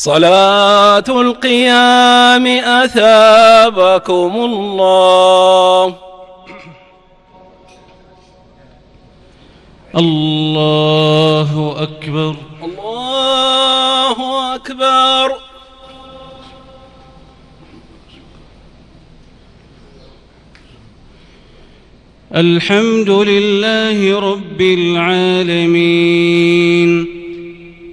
صلاة القيام أثابكم الله. الله أكبر. الله أكبر. الحمد لله رب العالمين.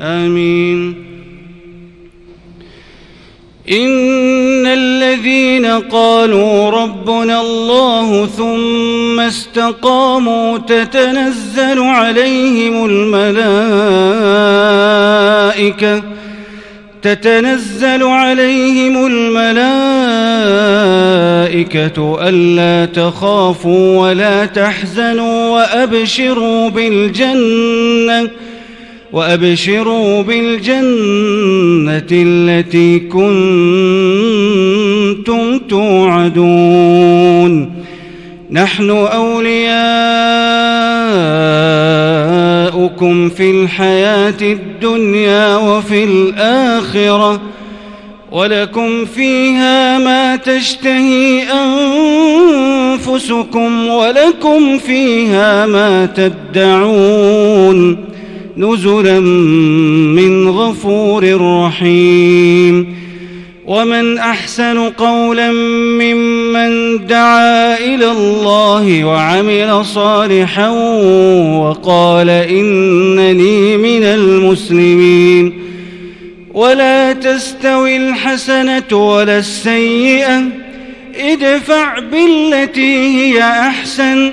آمين. إن الذين قالوا ربنا الله ثم استقاموا تتنزل عليهم الملائكة تتنزل عليهم الملائكة ألا تخافوا ولا تحزنوا وأبشروا بالجنة وأبشروا بالجنة التي كنتم توعدون. نحن أولياؤكم في الحياة الدنيا وفي الآخرة ولكم فيها ما تشتهي أنفسكم ولكم فيها ما تدعون نزلا من غفور رحيم ومن أحسن قولا ممن دعا إلى الله وعمل صالحا وقال إنني من المسلمين. ولا تستوي الحسنة ولا السيئة ادفع بالتي هي أحسن.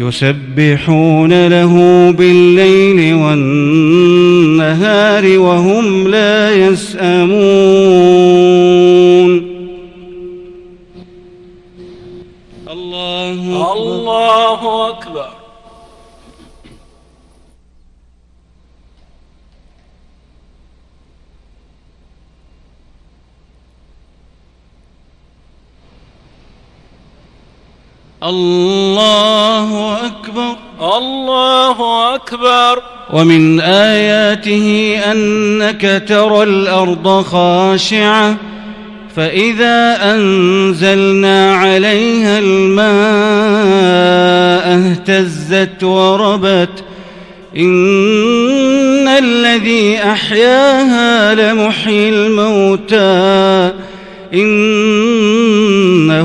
يسبحون له بالليل والنهار وهم لا يسأمون الله الله أكبر الله أكبر. الله أكبر. ومن آياته أنك ترى الأرض خاشعة فإذا أنزلنا عليها الماء اهتزت وربت إن الذي أحياها لمحيي الموتى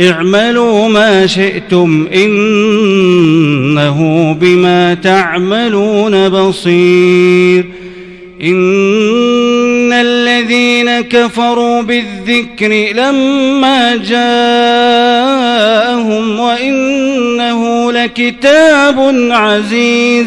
اعملوا ما شئتم إنه بما تعملون بصير. إن الذين كفروا بالذكر لما جاءهم وإنه لكتاب عزيز.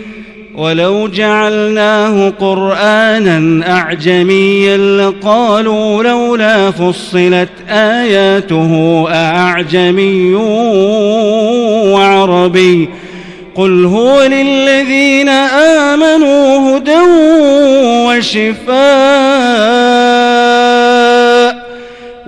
ولو جعلناه قرآنا أعجميا لقالوا لولا فصلت آياته أعجمي وعربي قل هو للذين آمنوا هدى وشفاء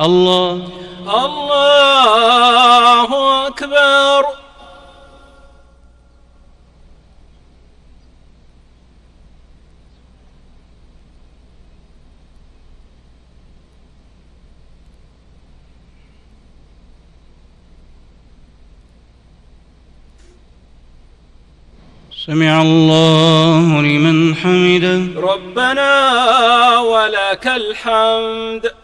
الله. الله أكبر. سمع الله لمن حمده. ربنا ولك الحمد.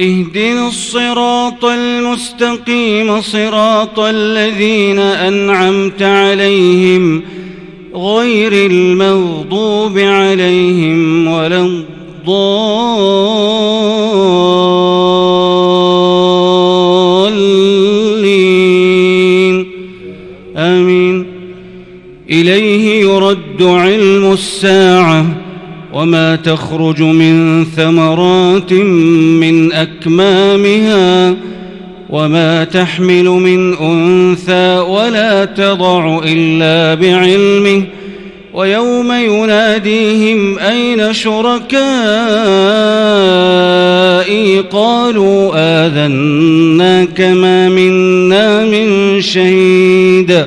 اهدنا الصراط المستقيم صراط الذين أنعمت عليهم غير المغضوب عليهم ولا الضالين. آمين. إليه يرد علم الساعة. وما تخرج من ثمرات من أكمامها وما تحمل من انثى ولا تضع الا بعلمه ويوم يناديهم اين شركائي قالوا اذناك ما منا من شهيد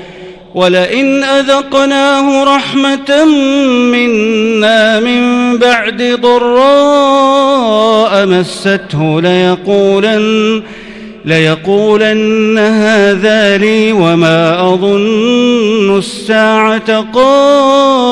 ولئن أذقناه رحمة منا من بعد ضراء مسته ليقولن ليقولن هذا لي وما أظن الساعة قائما.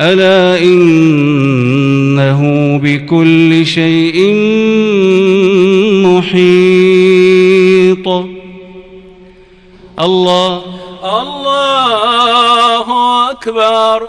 ألا إنه بكل شيء محيط. الله. الله أكبر.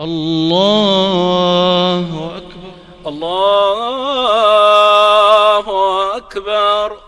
الله أكبر. الله أكبر.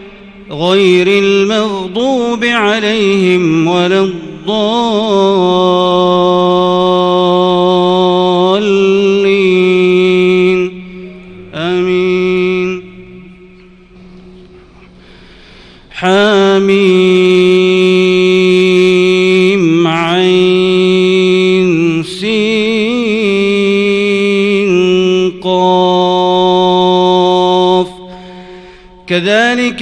غير المغضوب عليهم ولا الضالين. آمين. حميم عين سين قاف. كذلك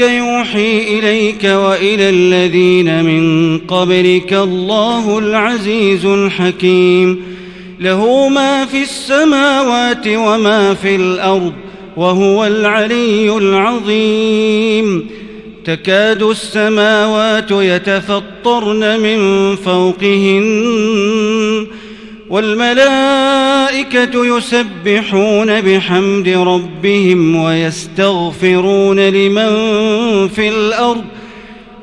الذين من قبلك الله العزيز الحكيم. له ما في السماوات وما في الأرض وهو العلي العظيم. تكاد السماوات يتفطرن من فوقهن والملائكة يسبحون بحمد ربهم ويستغفرون لمن في الأرض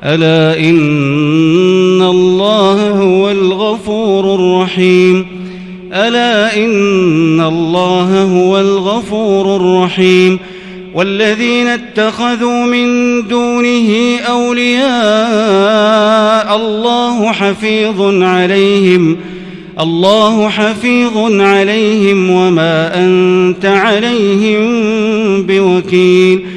ألا إن الله هو الغفور الرحيم. ألا إن الله هو الغفور الرحيم. والذين اتخذوا من دونه أولياء الله حفيظ عليهم. الله حفيظ عليهم وما أنت عليهم بوكيل.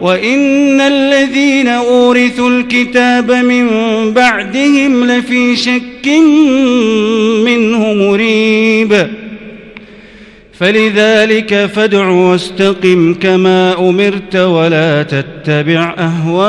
وإن الذين أورثوا الكتاب من بعدهم لفي شك منه مريب فلذلك فادع واستقم كما أمرت ولا تتبع أهواءهم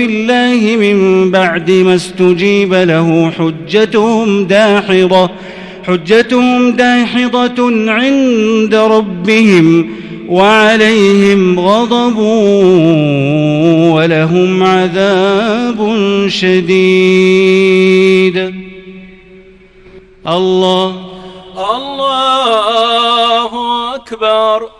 في الله من بعد ما استجيب له حجتهم داحضة حجتهم داحضة عند ربهم وعليهم غضب ولهم عذاب شديد. الله الله أكبر.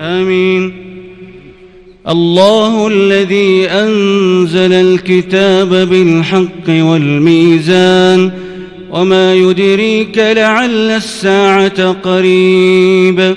آمين. الله الذي أنزل الكتاب بالحق والميزان وما يدريك لعل الساعة قريب.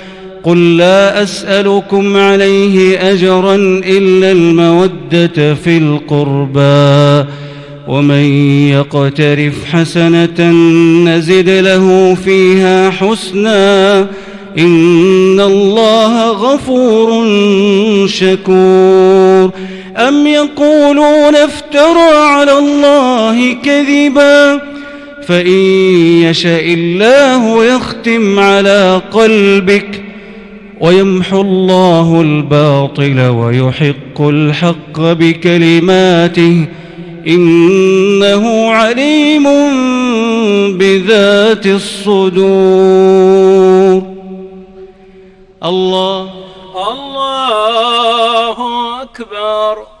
قل لا أسألكم عليه أجرا إلا المودة في القربى. ومن يقترف حسنة نزد له فيها حسنا. إن الله غفور شكور. أم يقولون افترى على الله كذبا. فإن يشاء الله يختم على قلبك. ويمحو الله الباطل ويحق الحق بكلماته إنه عليم بذات الصدور. الله الله أكبر.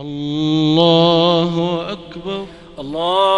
الله أكبر. الله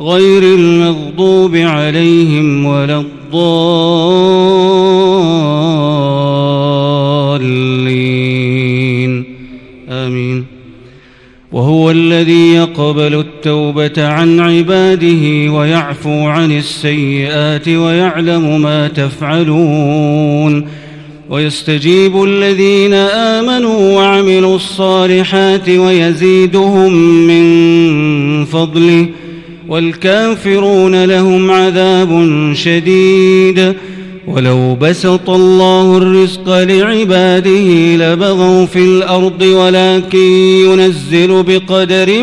غير المغضوب عليهم ولا الضالين. آمين. وهو الذي يقبل التوبة عن عباده ويعفو عن السيئات ويعلم ما تفعلون. ويستجيب الذين آمنوا وعملوا الصالحات ويزيدهم من فضله. والكافرون لهم عذاب شديد. ولو بسط الله الرزق لعباده لبغوا في الأرض ولكن ينزل بقدر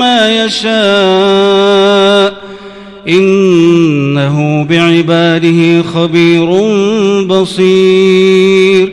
ما يشاء. إنه بعباده خبير بصير.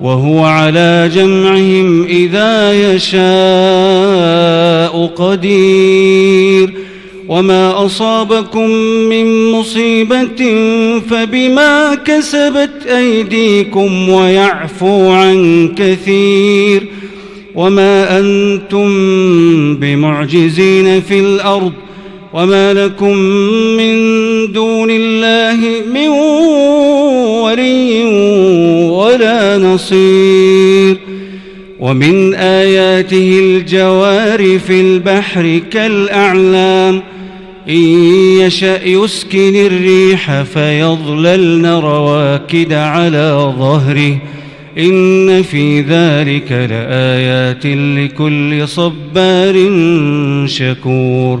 وهو على جمعهم إذا يشاء قدير. وما أصابكم من مصيبة فبما كسبت أيديكم ويعفو عن كثير. وما أنتم بمعجزين في الأرض وما لكم من دون الله من ولي ولا نصير ومن آياته الجوار في البحر كالأعلام إن يشأ يسكن الريح فيظللن رواكد على ظهره إن في ذلك لآيات لكل صبار شكور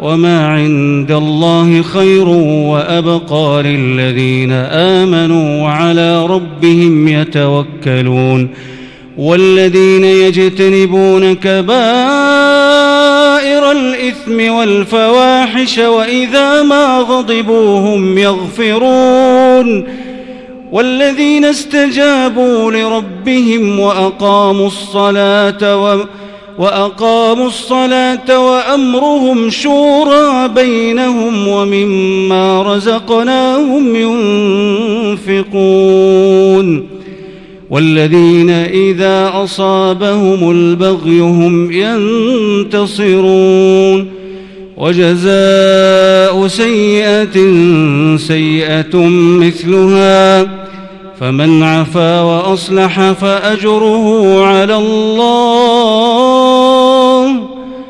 وما عند الله خير وأبقى للذين آمنوا وعلى ربهم يتوكلون والذين يجتنبون كبائر الإثم والفواحش وإذا ما غضبوا هم يغفرون والذين استجابوا لربهم وأقاموا الصلاة و وأقاموا الصلاة وأمرهم شورى بينهم ومما رزقناهم ينفقون والذين إذا أصابهم البغي هم ينتصرون وجزاء سيئة سيئة مثلها فمن عفا وأصلح فأجره على الله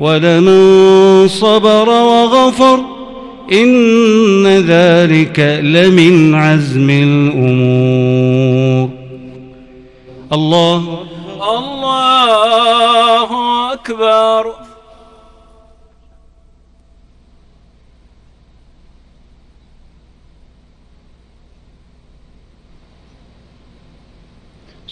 ولمن صبر وغفر إن ذلك لمن عزم الأمور. الله الله أكبر.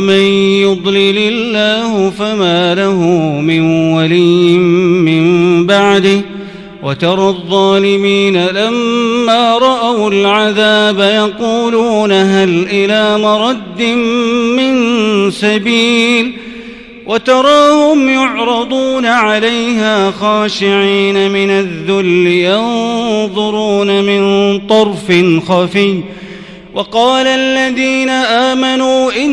ومن يضلل الله فما له من ولي من بعده وترى الظالمين لما رأوا العذاب يقولون هل إلى مرد من سبيل وتراهم يعرضون عليها خاشعين من الذل ينظرون من طرف خفي وقال الذين آمنوا إن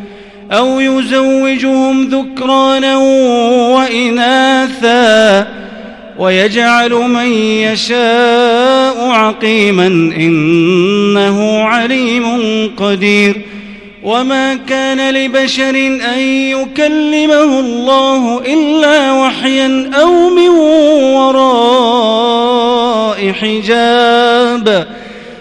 أو يزوجهم ذكرانا وإناثا ويجعل من يشاء عقيما إنه عليم قدير وما كان لبشر أن يكلمه الله إلا وحيا أو من وراء حجاب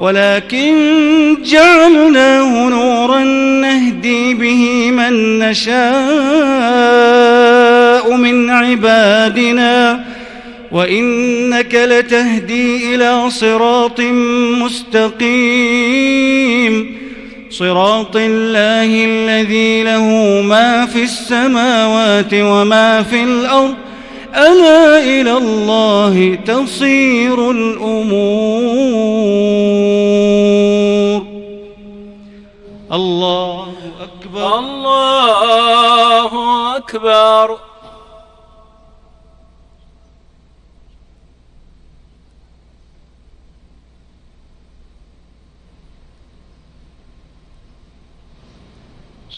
ولكن جعلناه نورا نهدي به من نشاء من عبادنا وإنك لتهدي إلى صراط مستقيم. صراط الله الذي له ما في السماوات وما في الأرض ألا إلى الله تصير الأمور. الله أكبر. الله أكبر.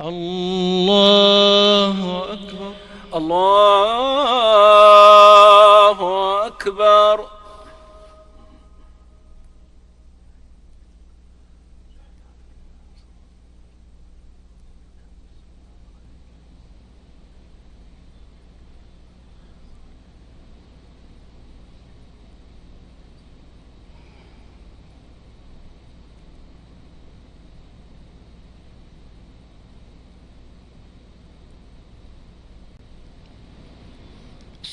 الله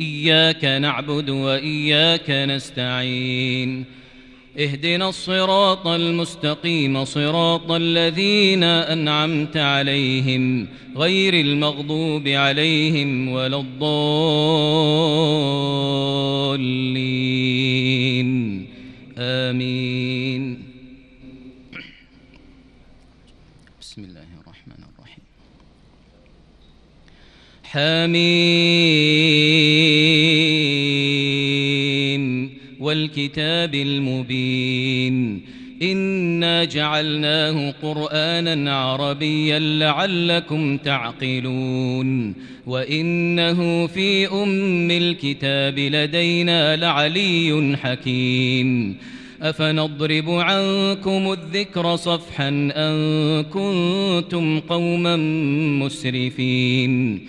إياك نعبد وإياك نستعين. اهدنا الصراط المستقيم صراط الذين أنعمت عليهم غير المغضوب عليهم ولا الضالين. آمين. بسم الله الرحمن الرحيم. حميم والكتاب المبين إنا جعلناه قرآنا عربيا لعلكم تعقلون وإنه في أم الكتاب لدينا لعلي حكيم أفنضرب عنكم الذكر صفحا أن كنتم قوما مسرفين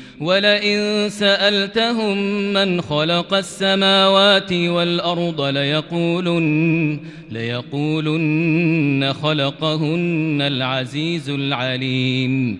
ولئن سألتهم من خلق السماوات والأرض ليقولن ليقولن خلقهن العزيز العليم.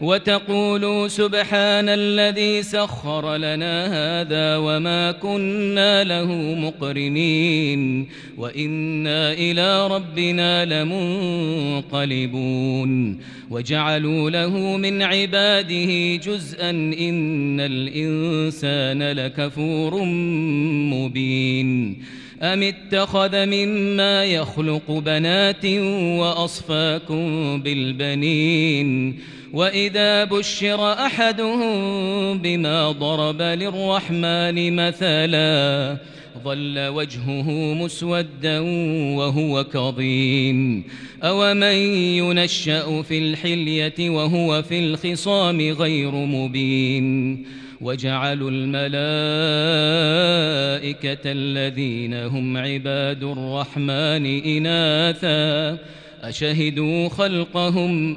وتقولوا سبحان الذي سخر لنا هذا وما كنا له مقرنين وإنا إلى ربنا لمنقلبون وجعلوا له من عباده جزءا إن الإنسان لكفور مبين أم اتخذ مما يخلق بنات وأصفاكم بالبنين وإذا بشر أحدهم بما ضرب للرحمن مثلا ظل وجهه مسودا وهو كظيم أومن ينشأ في الحلية وهو في الخصام غير مبين وجعلوا الملائكة الذين هم عباد الرحمن إناثا أشهدوا خلقهم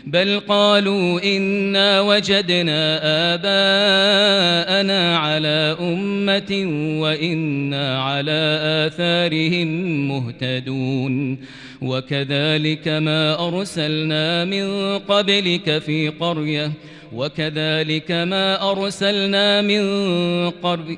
بل قالوا إنا وجدنا آباءنا على أمة وإنا على آثارهم مهتدون. وكذلك ما أرسلنا من قبلك في قرية وكذلك ما أرسلنا من قرية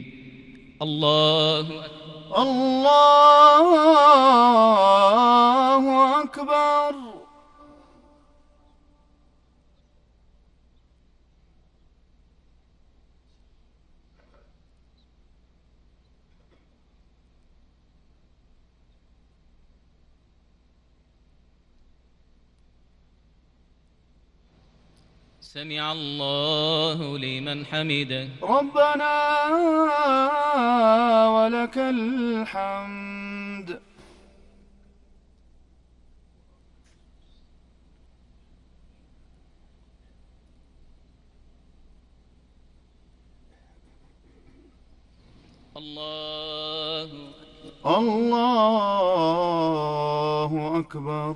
الله أكبر. الله أكبر. سمع الله لمن حمده. ربنا ولك الحمد. الله الله أكبر.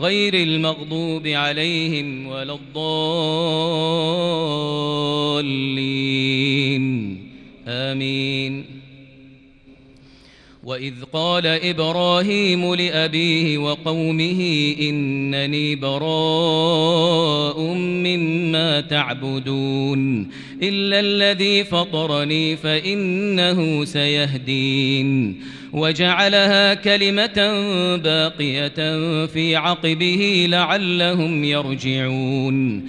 غير المغضوب عليهم ولا الضالين. آمين. وإذ قال إبراهيم لأبيه وقومه إنني براء مما تعبدون إلا الذي فطرني فإنه سيهدين. وجعلها كلمة باقية في عقبه لعلهم يرجعون.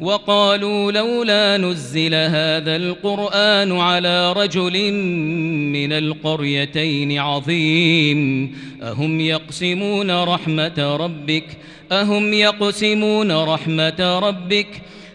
وقالوا لولا نزل هذا القرآن على رجل من القريتين عظيم. أهم يقسمون رحمة ربك؟ أهم يقسمون رحمة ربك؟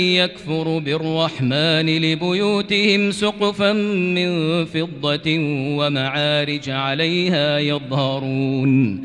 يكفر بالرحمن لبيوتهم سقفا من فضة ومعارج عليها يظهرون.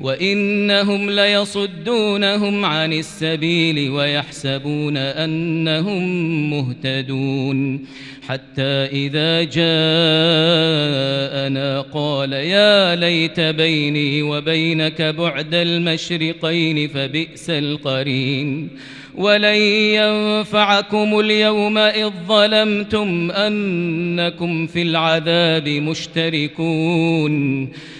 وإنهم ليصدونهم عن السبيل ويحسبون أنهم مهتدون. حتى إذا جاءنا قال يا ليت بيني وبينك بعد المشرقين فبئس القرين. ولن ينفعكم اليوم إذ ظلمتم أنكم في العذاب مشتركون.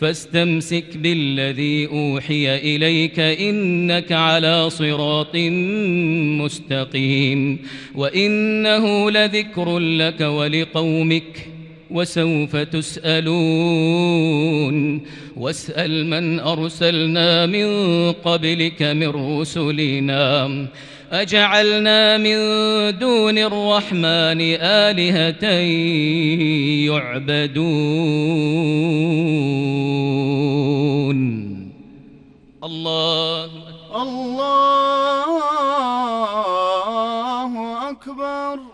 فاستمسك بالذي أوحي إليك إنك على صراط مستقيم وإنه لذكر لك ولقومك وسوف تسألون واسأل من أرسلنا من قبلك من رسلنا أجعلنا من دون الرحمن آلهة يعبدون. الله الله أكبر.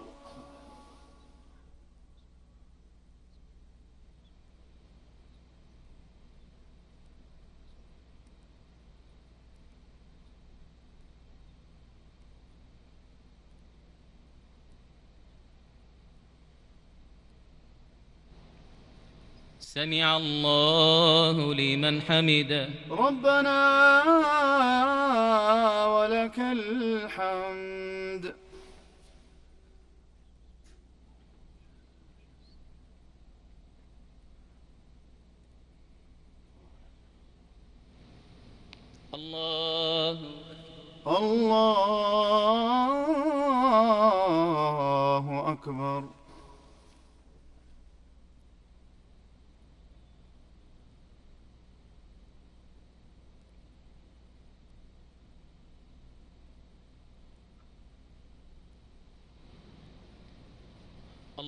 سمع الله لمن حمده. ربنا ولك الحمد. الله. الله أكبر.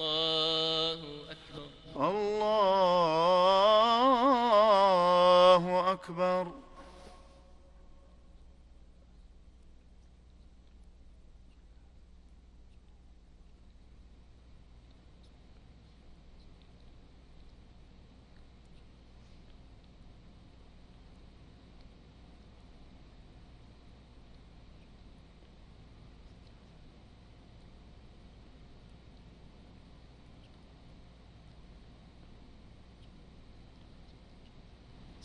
الله أكبر. الله أكبر.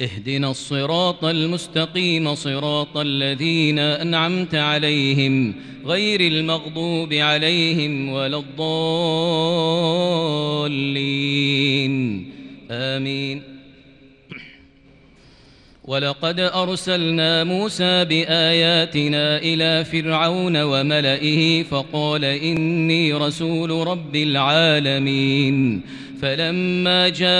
اهدنا الصراط المستقيم صراط الذين أنعمت عليهم غير المغضوب عليهم ولا الضالين. آمين. ولقد أرسلنا موسى بآياتنا إلى فرعون وملئه فقال إني رسول رب العالمين. فلما جاءهم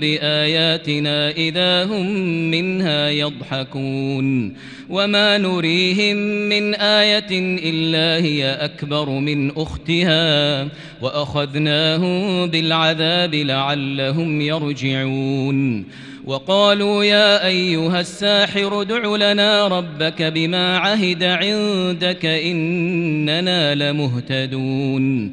بآياتنا إذا هم منها يضحكون وما نريهم من آية إلا هي أكبر من أختها وأخذناهم بالعذاب لعلهم يرجعون وقالوا يا أيها الساحر ادع لنا ربك بما عهد عندك إننا لمهتدون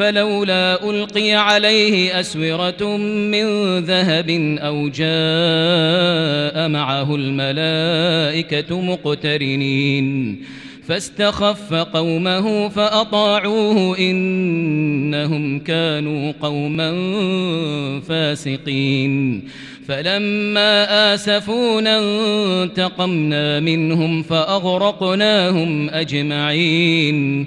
فلولا ألقي عليه أسورة من ذهب أو جاء معه الملائكة مقترنين. فاستخف قومه فأطاعوه إنهم كانوا قوما فاسقين. فلما آسفونا انتقمنا منهم فأغرقناهم أجمعين.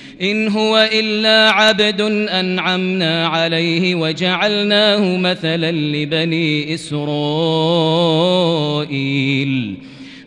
إن هو إلا عبد أنعمنا عليه وجعلناه مثلا لبني إسرائيل.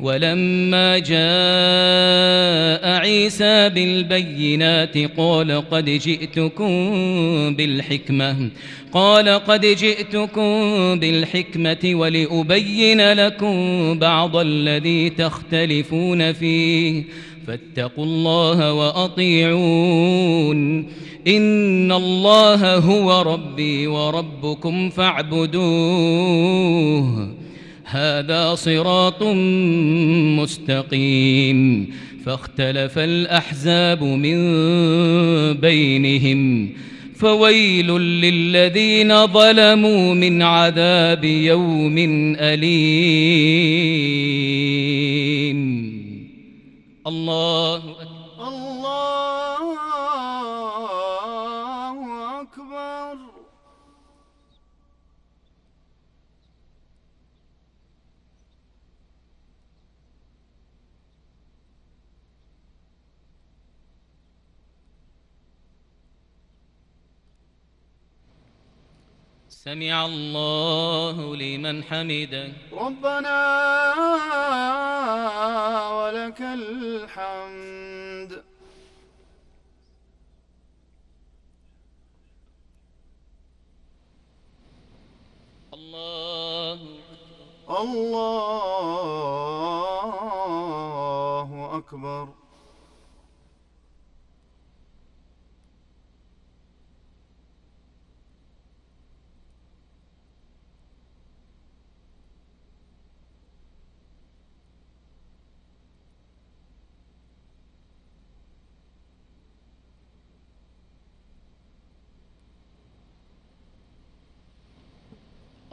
ولما جاء عيسى بالبينات قال قد جئتكم بالحكمة. قال قد جئتكم بالحكمة ولأبين لكم بعض الذي تختلفون فيه. فاتقوا الله وأطيعون. إن الله هو ربي وربكم فاعبدوه. هذا صراط مستقيم. فاختلف الأحزاب من بينهم فويل للذين ظلموا من عذاب يوم أليم. الله سمع الله لمن حمده. ربنا ولك الحمد. الله الله أكبر.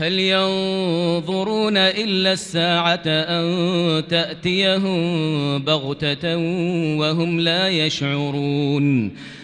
هل ينظرون إلا الساعة أن تأتيهم بغتة وهم لا يشعرون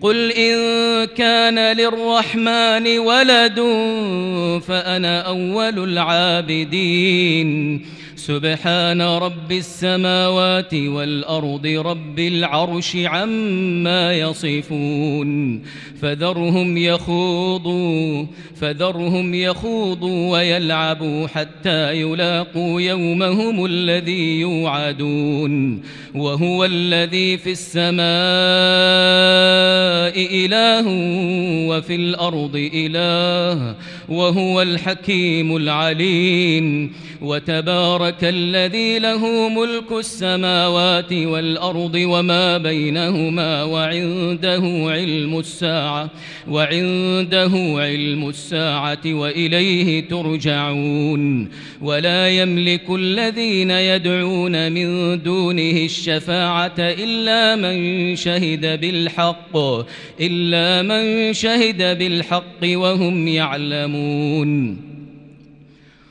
قل إن كان للرحمن ولد فأنا أول العابدين سبحان رب السماوات والأرض رب العرش عما يصفون فذرهم يخوضوا فذرهم يخوضوا ويلعبوا حتى يلاقوا يومهم الذي يوعدون وهو الذي في السماء إله وفي الأرض إله وهو الحكيم العليم وتبارك الذي له ملك السماوات والأرض وما بينهما وعنده علم الساعة وعنده علم الساعة وإليه ترجعون ولا يملك الذين يدعون من دونه الشفاعة إلا من شهد بالحق إلا من شهد بالحق وهم يعلمون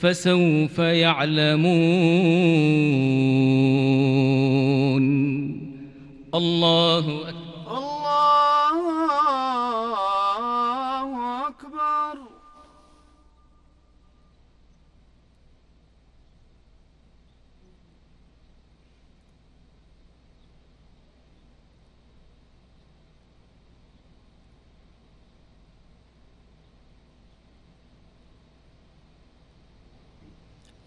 فسوف يعلمون. الله أكبر الله أكبر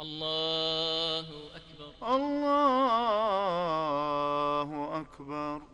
الله أكبر. الله أكبر.